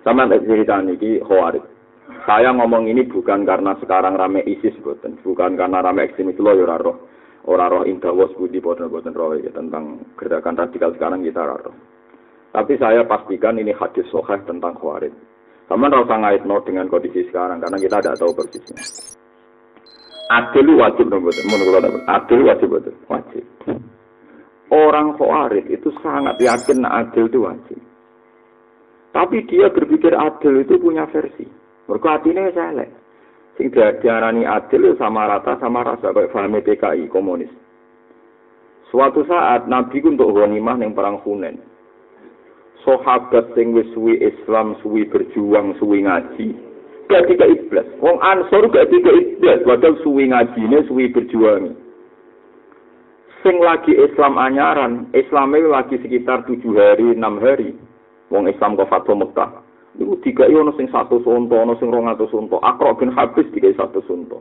Sama cerita ini khawarij. Saya ngomong ini bukan karena sekarang rame ISIS, bukan, bukan karena rame ekstremis lo ya roh. Orang roh indawas budi boten boten roh ya, tentang gerakan radikal sekarang kita roh. Tapi saya pastikan ini hadis soheh tentang khawarij. Sama rasa no dengan kondisi sekarang karena kita tidak tahu persisnya. Adil wajib menurut Adil wajib betul wajib. Orang khawarij itu sangat yakin adil itu wajib. Tapi dia berpikir adil itu punya versi. Mereka hatinya selek. Sing diarani adil sama rata sama rasa kayak paham PKI komunis. Suatu saat Nabi untuk ghanimah yang perang Hunain. Sahabat sing suwi Islam, suwi berjuang, suwi ngaji, gak tiga iblis. Wong Ansor gak tiga iblis, padahal suwi ngajine, suwi berjuang. Sing lagi Islam anyaran, Islamnya lagi sekitar tujuh hari, enam hari. Wong Islam kok fatwa Mekah. Iku tiga ono sing satu sunto, ono sing rong atau sunto. Akro bin Habis tiga satu sunto.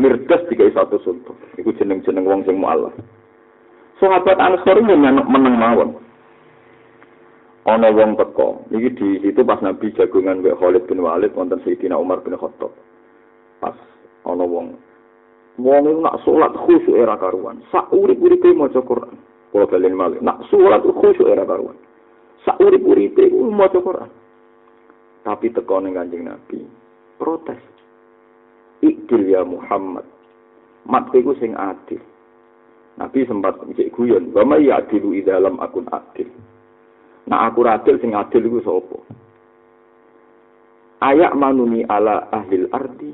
Mirdas tiga satu sunto. Iku jeneng-jeneng wong sing mu'alaf. Sahabat Ansor meneng mawon. Ono wong teko. Iki di situ pas Nabi jagungan Mbak Khalid bin Walid wonten Sayyidina Umar bin Khattab. Pas ono wong wong nak salat khusyuk era karuan. Sak urip-uripe maca Quran. Kula balen malih. Nak salat khusyuk era karuan. Sak urip-uripe maca Quran. Tapi teko ning Kanjeng Nabi, protes. Ikdil ya Muhammad. Mat iku sing adil. Nabi sempat ngejek guyon, "Wa may ya'dilu dalam akun adil." Nah aku adil sing adil iku sapa? Ayak manuni ala ahli ardi.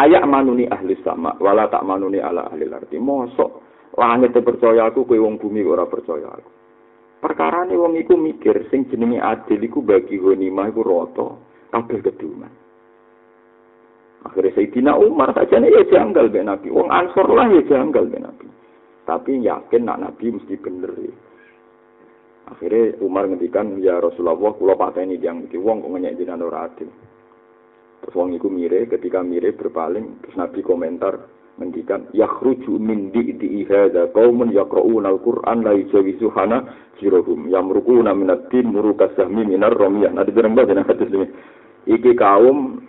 Ayak manuni ahli sama, wala tak manuni ala ahli ardi. Mosok langit percaya aku, kowe wong bumi ora percaya aku. Perkara ini wong iku mikir sing jenenge adil iku bagi ghanimah iku rata kabeh keduman. Akhirnya Sayyidina Umar saja ya janggal be Nabi. Wong Ansor lah ya janggal be Nabi. Tapi yakin nak Nabi mesti bener ya. Akhirnya Umar ngendikan ya Rasulullah kula pateni yang iki wong kok ngenyek jenengan ora adil. Terus wong iku mire ketika mire berpaling terus Nabi komentar ngendikan yakhruju min di'i hadza qaumun yaqra'una al-Qur'an la yujawizu hana jirahum yamruquna min ad-din muruka sahmi ada dereng banget nek hadis ini? Iki kaum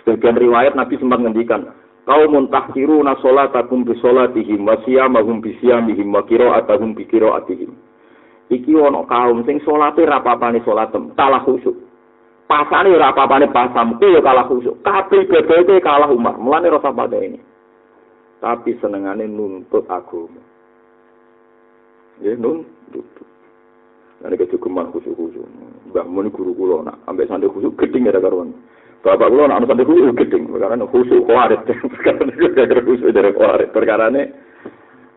sebagian riwayat Nabi sempat ngendikan kaumun tahkiruna salatakum bi salatihim wa siyamahum bi siyamihim wa qira'atuhum bi qira'atihim iki ana kaum sing salate ra papane salatem kalah khusyuk. Pasane ora apa-apane pasam ku ya kalah khusyuk. Kabeh ibadate kalah umar. Mulane rasa pada ini tapi senengane nuntut agama. Ya nuntut. Nanti kecukupan khusyuk-khusyuk. Mbak Mun guru kulo nak ambek santri khusyuk geding ada karuan. Bapak kulo nak santri khusyuk geding karena khusyuk kuarit. Perkara gara khusyuk dari kuarit. Perkara ini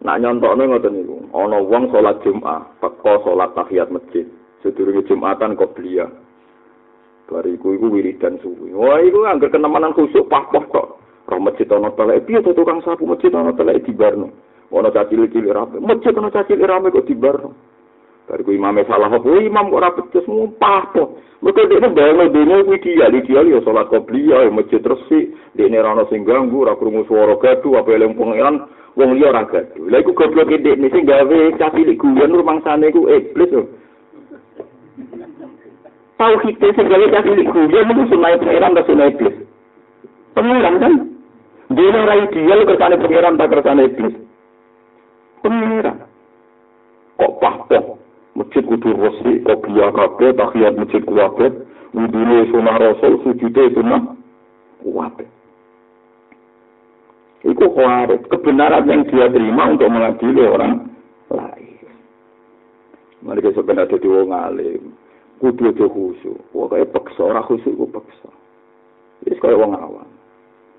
nak nyontokno ngoten niku. Ana wong salat Jumat, teko salat tahiyat masjid. Sedurunge Jumatan kok belia. Bariku iku wiridan suwi. Wah, iku angger kenemanan khusyuk pah-pah kok. Roh masjid ana telek piye to tukang sapu masjid ana telek dibarno. Ana cacil cilik rame. Masjid ana cacil rame kok dibarno. Bariku imame salah apa imam kok ora becus mumpah to. Mergo dekne bayangno dene kuwi dia ideal ya salat qobliyah ya masjid resik. Dekne ora ana sing ganggu, ora krungu swara gaduh apa eling pangeran wong liya ora gaduh. Lha iku goblok dekne sing gawe cacil guyon rumangsane ku iblis lho. Tauhid sing gawe cacil guyon itu sunai pangeran ta sunai iblis. Pangeran kan? Dene ora ideal kersane pangeran tak kersane iblis. Pangeran. Kok pahpoh? Masjid kudu resik, kok biya kabeh, tahiyat masjid kuwabe, wudune sunah rasul, sujude sunah kuwabe. Itu khawarit, kebenaran yang dia terima untuk mengadili orang lain. Mereka sebenarnya jadi wong alim, kudu aja khusyuk. Kayak paksa, orang khusyuk ku paksa. Ini kayak wong awam.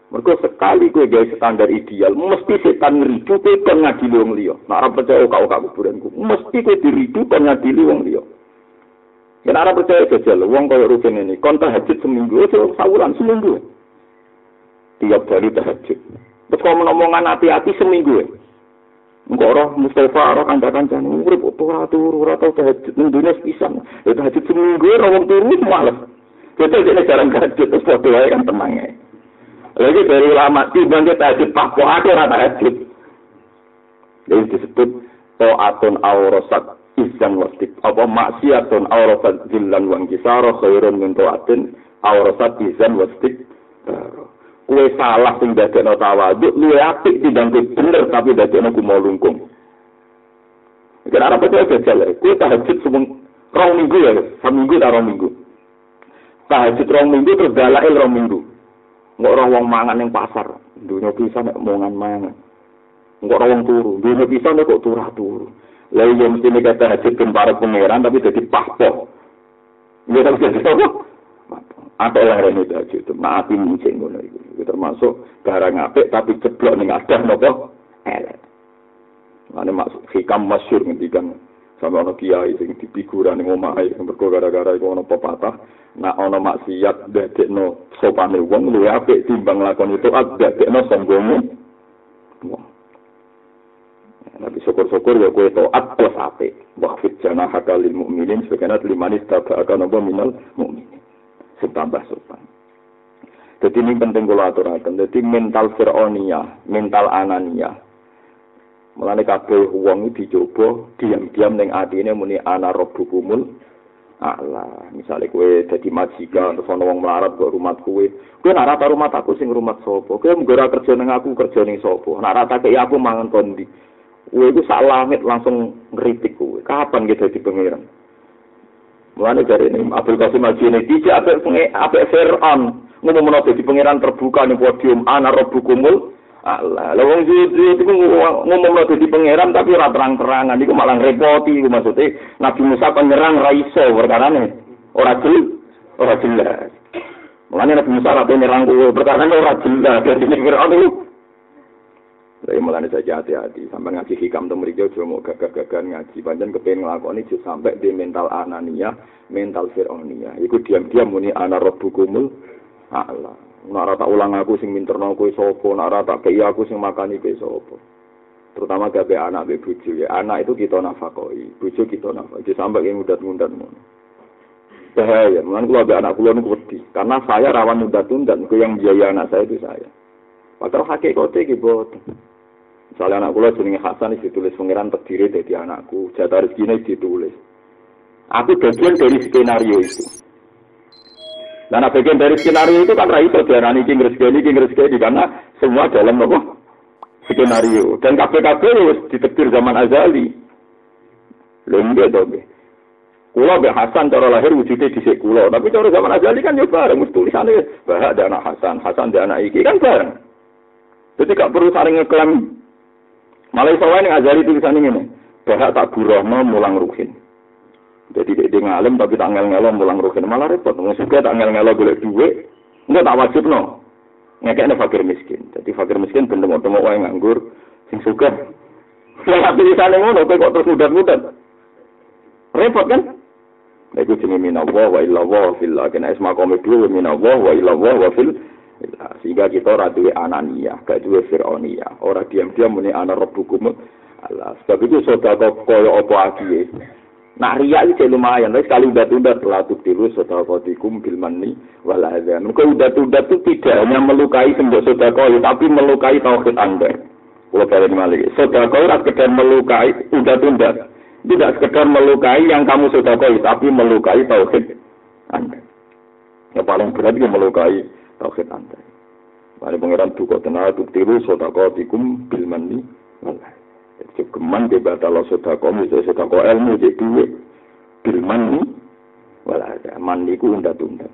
Mergo sekali kowe gawe standar ideal, mesti setan ngridu kowe kon ngadili wong liya. Nek ora percaya kok mesti kowe diridu kon ngadili wong liya. Yen ora percaya jajal wong kaya rugen ini, kon tahajud seminggu, aja sawuran seminggu. Tiap hari tahajud. Terus kalau ngomongan hati-hati seminggu ya. Enggak roh Mustafa, roh kanca-kanca, urip ora turu, ora tau tahajud, ning dunia pisan. Ya tahajud seminggu, roh wong turu malas. Jadi dia jarang tahajud, terus foto kan tenangnya. Lagi dari ulama timbang kita tahajud pak aku ora tahajud. Jadi disebut to'atun aurosat izan wastik apa maksiatun awrasat jillan wa kisara khairun min taatin awrasat izan wastik kue salah sing dadekno tawaduk luwe apik timbang bener tapi dadekno kumo lungkung Kira apa percaya jajal ya? Kue tahajud semung rong minggu ya, seminggu tak rong minggu. Tahajud rong minggu terus dalail rong minggu. Nggak orang wong mangan yang pasar, dunia bisa nek mangan. Nggak orang turu, dunia bisa nek kok turah turu. Lalu yang mesti nek tahajud kan para pangeran tapi jadi paspor. Nggak tahu jadi apa? Apa yang rene tahajud itu? Maaf ini ngono itu. Termasuk barang apik tapi ceblok ning adah nopo elek. Ane maksud hikam masyur ngendikan sama ono kiai sing dipikuran ning omahe mergo gara-gara iku ono pepatah nak ono maksiat dadekno sopane wong luwih apik timbang lakon itu dadekno sombonge wong Nabi syukur-syukur ya kue to'at plus apik. Wahfid jana hakalil mu'minin sebagainya limanis taba'akan apa minal mu'minin. Sing tambah sopan. Jadi ini penting kalau aturakan. Jadi mental fir'onia, mental anania, Mulane kabeh wong dicoba diam-diam ning atine muni ana rabbukumul Allah, misalnya kue jadi majikan, terus ono wong melarat buat rumah kue, kue nak rata rumah aku sing rumah sopo, kue menggora kerja neng aku kerja neng sopo, nak rata aku mangan kondi, kue itu sak langit langsung ngeritik kue, kapan kita di pangeran? Mulane dari ini Abdul Qasim Haji ini tidak apa apa Fir'aun. Ngomong di pangeran terbuka nih podium ana rabbukumul Allah. Lah wong jujur iku ngomong dadi pangeran tapi ora terang-terangan iku malah repoti iku maksudnya Nabi Musa penyerang ra iso perkarane. Ora jelas, ora jelas. Mulane Nabi Musa ora penyerang kuwi perkarane ora jelas dadi Firaun iku. Saya mulai saja hati-hati sampai ngaji hikam tuh mereka cuma mau gagah-gagah ngaji. Panjang kepengen ngelakoni justru sampai di mental anania, mental fironia. Iku diam-diam muni ana kumul Allah. Nak tak ulang aku sing minterno kowe nak tak kei aku sing makani kowe sapa. Terutama gawe anak be bojo ya. Anak itu kita nafakoi, bojo kita nafakoi. Sampai yang mudat-mudat ngono. Bahaya, kalau ada anak kula wedi. Karena saya rawan mudat-mudat, niku yang biaya anak saya itu saya. Padahal hakikate iki boten. Misalnya anak kula jenenge Hasan ditulis pangeran terdiri dari anakku, jatah rezekine ditulis. Aku bagian dari skenario itu. Dan bagian dari skenario itu kan itu diarani king rezeki king rezeki karena semua dalam apa skenario. Dan KPKP ditetir zaman azali. Lembek dong. Kulo be Hasan cara lahir wujudnya di kulo, tapi cara zaman azali kan ya bareng mesti tulisannya bahak ada anak Hasan, Hasan ada anak iki kan bareng. Jadi gak perlu saling ngeklaim. Malah iso azali tulisannya ini. Bahak tak burohno mulang ruhin. Jadi dia ngalim tapi tak ngel ngelo mulang ruhin malah repot. Wong suka tak ngel ngelo golek duit, enggak tak wajib no. Ngekekne fakir miskin. Jadi fakir miskin ben tengok-tengok wae nganggur sing hati di sana ngono, kok terus mudat-mudat. Repot kan? Itu jenis minallah wa illallah fil kena isma kome dua minallah wa illallah wa fil sehingga kita ora duwe anania, gak duwe fir'onia. Ora diam-diam muni ana rabbukum Allah. Sebab itu sedekah koyo apa agiye. Nak ria itu lumayan, tapi sekali udah tunda telah tiru sodakotikum bil mani wal adzan. Kau udah tunda itu tidak hanya melukai sembah sodakoi, tapi melukai tauhid anda. Kalau kalian malik, sodakoi tidak sekedar melukai, udah tunda. Tidak sekedar melukai yang kamu sodakoi, tapi melukai tauhid anda. Yang paling berat itu melukai tauhid anda. Mari pengiran duka tenang, tiru sodakotikum bil mani Jogeman ke batal sodako, misalnya sodako ilmu, jadi duit. Bilman ni, wala ada. Mandi ku undat-undat.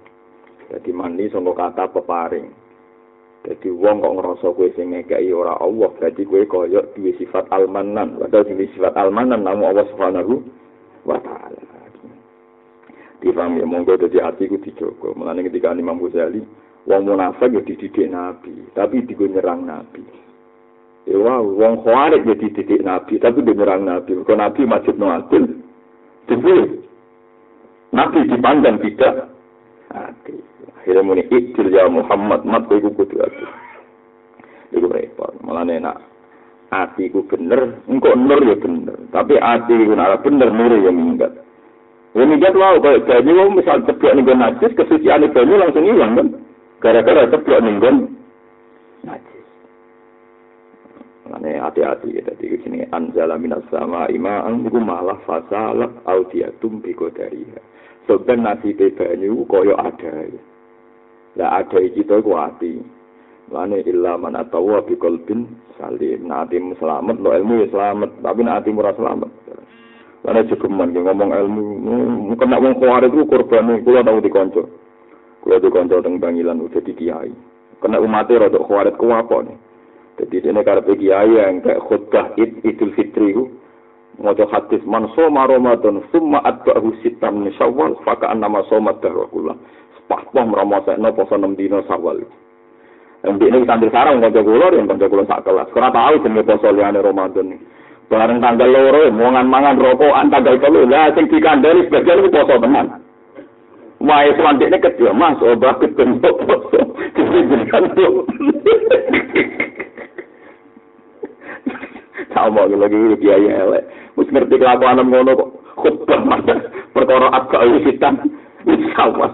Jadi mandi sama kata peparing. Jadi wong kok ngerasa kue sing ngekei ora Allah, berarti kue koyok duwe sifat almanan. Padahal duwe sifat almanan namu Allah Subhanahu wa taala. Difaham ya monggo dadi ati ku dijogo. Mulane ketika Imam Ghazali wong munafik ya dididik Nabi, tapi digo nyerang Nabi. Ya wow, wong khawarij jadi titik nabi, tapi dia nyerang nabi. Kalau nabi masjid no adil, jadi nabi dipandang tidak adil. Akhirnya muni iktil ya Muhammad, mat kowe kudu adil. Iku repot, malah enak. Ati ku bener, engkau nur ya bener. Tapi ati ku nara bener, nur ya minggat. Ya minggat wow, kayak banyu, misal ceplok nih najis, kesucian banyu langsung hilang kan. Gara-gara ceplok nih najis. Mane hati-hati ya dadi sini anzala minas sama ima'an iku malah fasalat audiatum bi qadariha. Soben nasibe banyu koyo ada. Lah ada kita iku ati. Lane illa man atawa bi qalbin salim. Nah, selamat, lo ilmu ya selamat, tapi nah, atimu selamat. Lane cukuman ngomong ilmu, kena wong kuwar itu korban kula tau dikonco. Kula dikonco teng Bangilan udah di kiai. Kena umatnya rada kuwarit ku apa nih? Jadi ini karena kiai yang kayak khutbah id idul fitri itu Mojo hadis man soma Ramadan summa atba'ahu sitam min Syawal fakaan nama somat dahwakullah. Sepah-pah meramosekno poso 6 dina Syawal. Yang ini sambil sarang kanca kula yang kanca kula sak kelas. Ora tahu jenenge poso liyane Ramadan. Bareng tanggal loro mongan mangan rokokan tanggal telu. Lah sing dikandani sebagian itu poso tenan. Wae selanjutnya kedua mas, obah ketemu poso. Jadi kan sama lagi kiai elek. Wis ngerti kelakuan ngono kok khutbah masa perkara agak wisitan. Wis sama.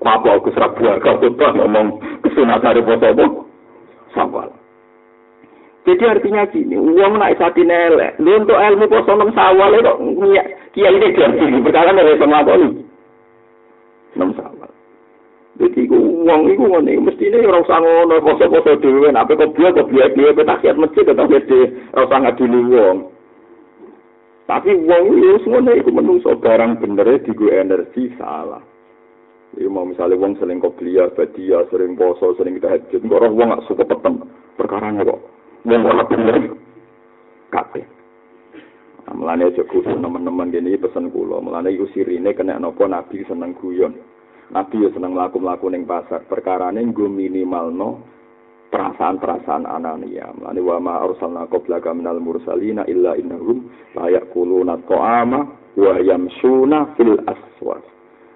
Apa aku serap kau khutbah ngomong kesunatan dari poso apa? Sama. Jadi artinya gini, uang naik sapi nelek. Lu untuk ilmu poso enam sawal kok kiai ini jadi perkara nih sama apa? Enam sawal. Uang itu ngene mesti ini orang usah ngono poso-poso dhewe nek kok biar kok biar dhewe petakiat masjid tetap gede ora usah ngadili wong. Tapi wong itu semuanya itu menungso barang bener di gue energi salah. Jadi mau misalnya wong sering kopiah, badia, sering poso, sering tahajud, kok orang wong gak suka petem. Perkaranya kok wong ora bener. Kabeh. Nah, melane aja khusus teman-teman gini pesen kula, melane iku sirine kena napa nabi seneng guyon. Nabi ya seneng mlaku-mlaku ning pasar. Perkarane nggo minimalno perasaan-perasaan anania. Mulane wa ma arsalna qablaka minal mursalina illa innahum la yaquluna ta'ama wa yamsuna fil aswaq.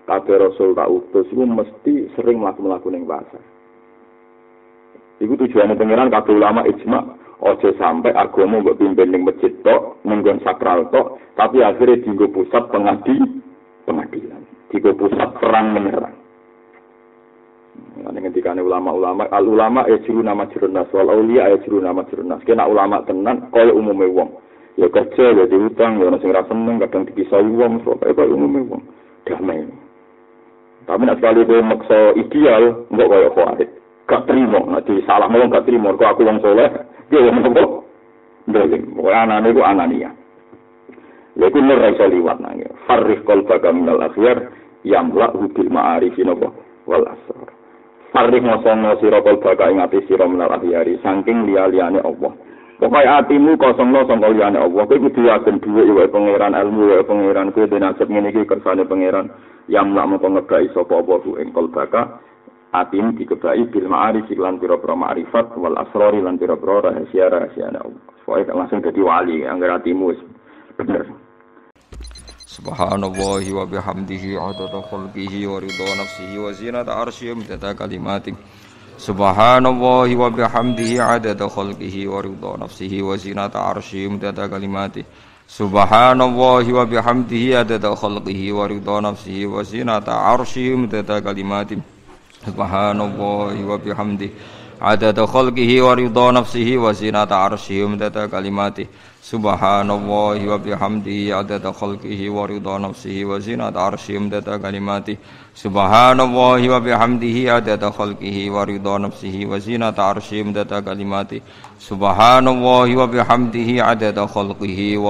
Kabeh rasul tak utus iku mesti sering mlaku-mlaku ning pasar. Iku tujuannya pengiran kabeh ulama ijma ojo sampai agama mbok pimpin ning masjid tok, ning sakral tok, tapi akhirnya dienggo pusat pengadi pengadilan. Tiga pusat perang menyerang. Nah, ketika ulama-ulama, al ulama ya juru nama jerunas, wal aulia ya juru nama jerunas. Kena ulama tenan, kaya umumnya wong. Ya kerja, ya diutang, ya nasi ngerasa seneng, kadang dipisah wong, so kaya umumnya wong. Damai. Tapi nak sekali kau maksa ideal, enggak kaya khawarit. Gak terima, nanti salah ngomong gak terima, kau aku wong soleh, dia wong nopo. Dolim, pokoknya anak-anak anania. Ya itu nur raiso liwat nangis. Farrih kolbaka minal akhyar, yamla bil ma'arifi napa wal asrar Farih ngosongno sira kal baka ing ati sira menal ahyari saking liya-liyane Allah. Pokoke atimu kosongno sangka liyane Allah. Kowe kudu yakin dhuwit wae pangeran ilmu wae pangeran kowe dene nasib ngene iki kersane pangeran yang lak mengko ngebai sapa apa ku ing kal baka atim dikebai bil ma'arif lan pira-pira ma'rifat wal asrari lan pira-pira rahasia-rahasiane Allah. Pokoke langsung dadi wali anggar atimu wis bener. Subhanallahi wa bihamdihi adada khalqihi wa ridha nafsihi wa zinata arsyihi midada kalimatihi Subhanallahi wa bihamdihi adada khalqihi wa ridha nafsihi wa zinata arsyihi midada kalimatihi Subhanallahi wa bihamdihi adada khalqihi wa ridha nafsihi wa zinata arsyihi midada kalimatihi Subhanallahi wa bihamdihi adada khalqihi wa ridha nafsihi wa zinata arsyihi midada kalimatihi Subhanallahi wa bihamdihi adada khalqihi wa ridha nafsihi wa zinata arsyihi amdada kalimati Subhanallahi wa bihamdihi adada khalqihi wa ridha nafsihi wa zinata arsyihi amdada kalimati Subhanallahi wa bihamdihi adada khalqihi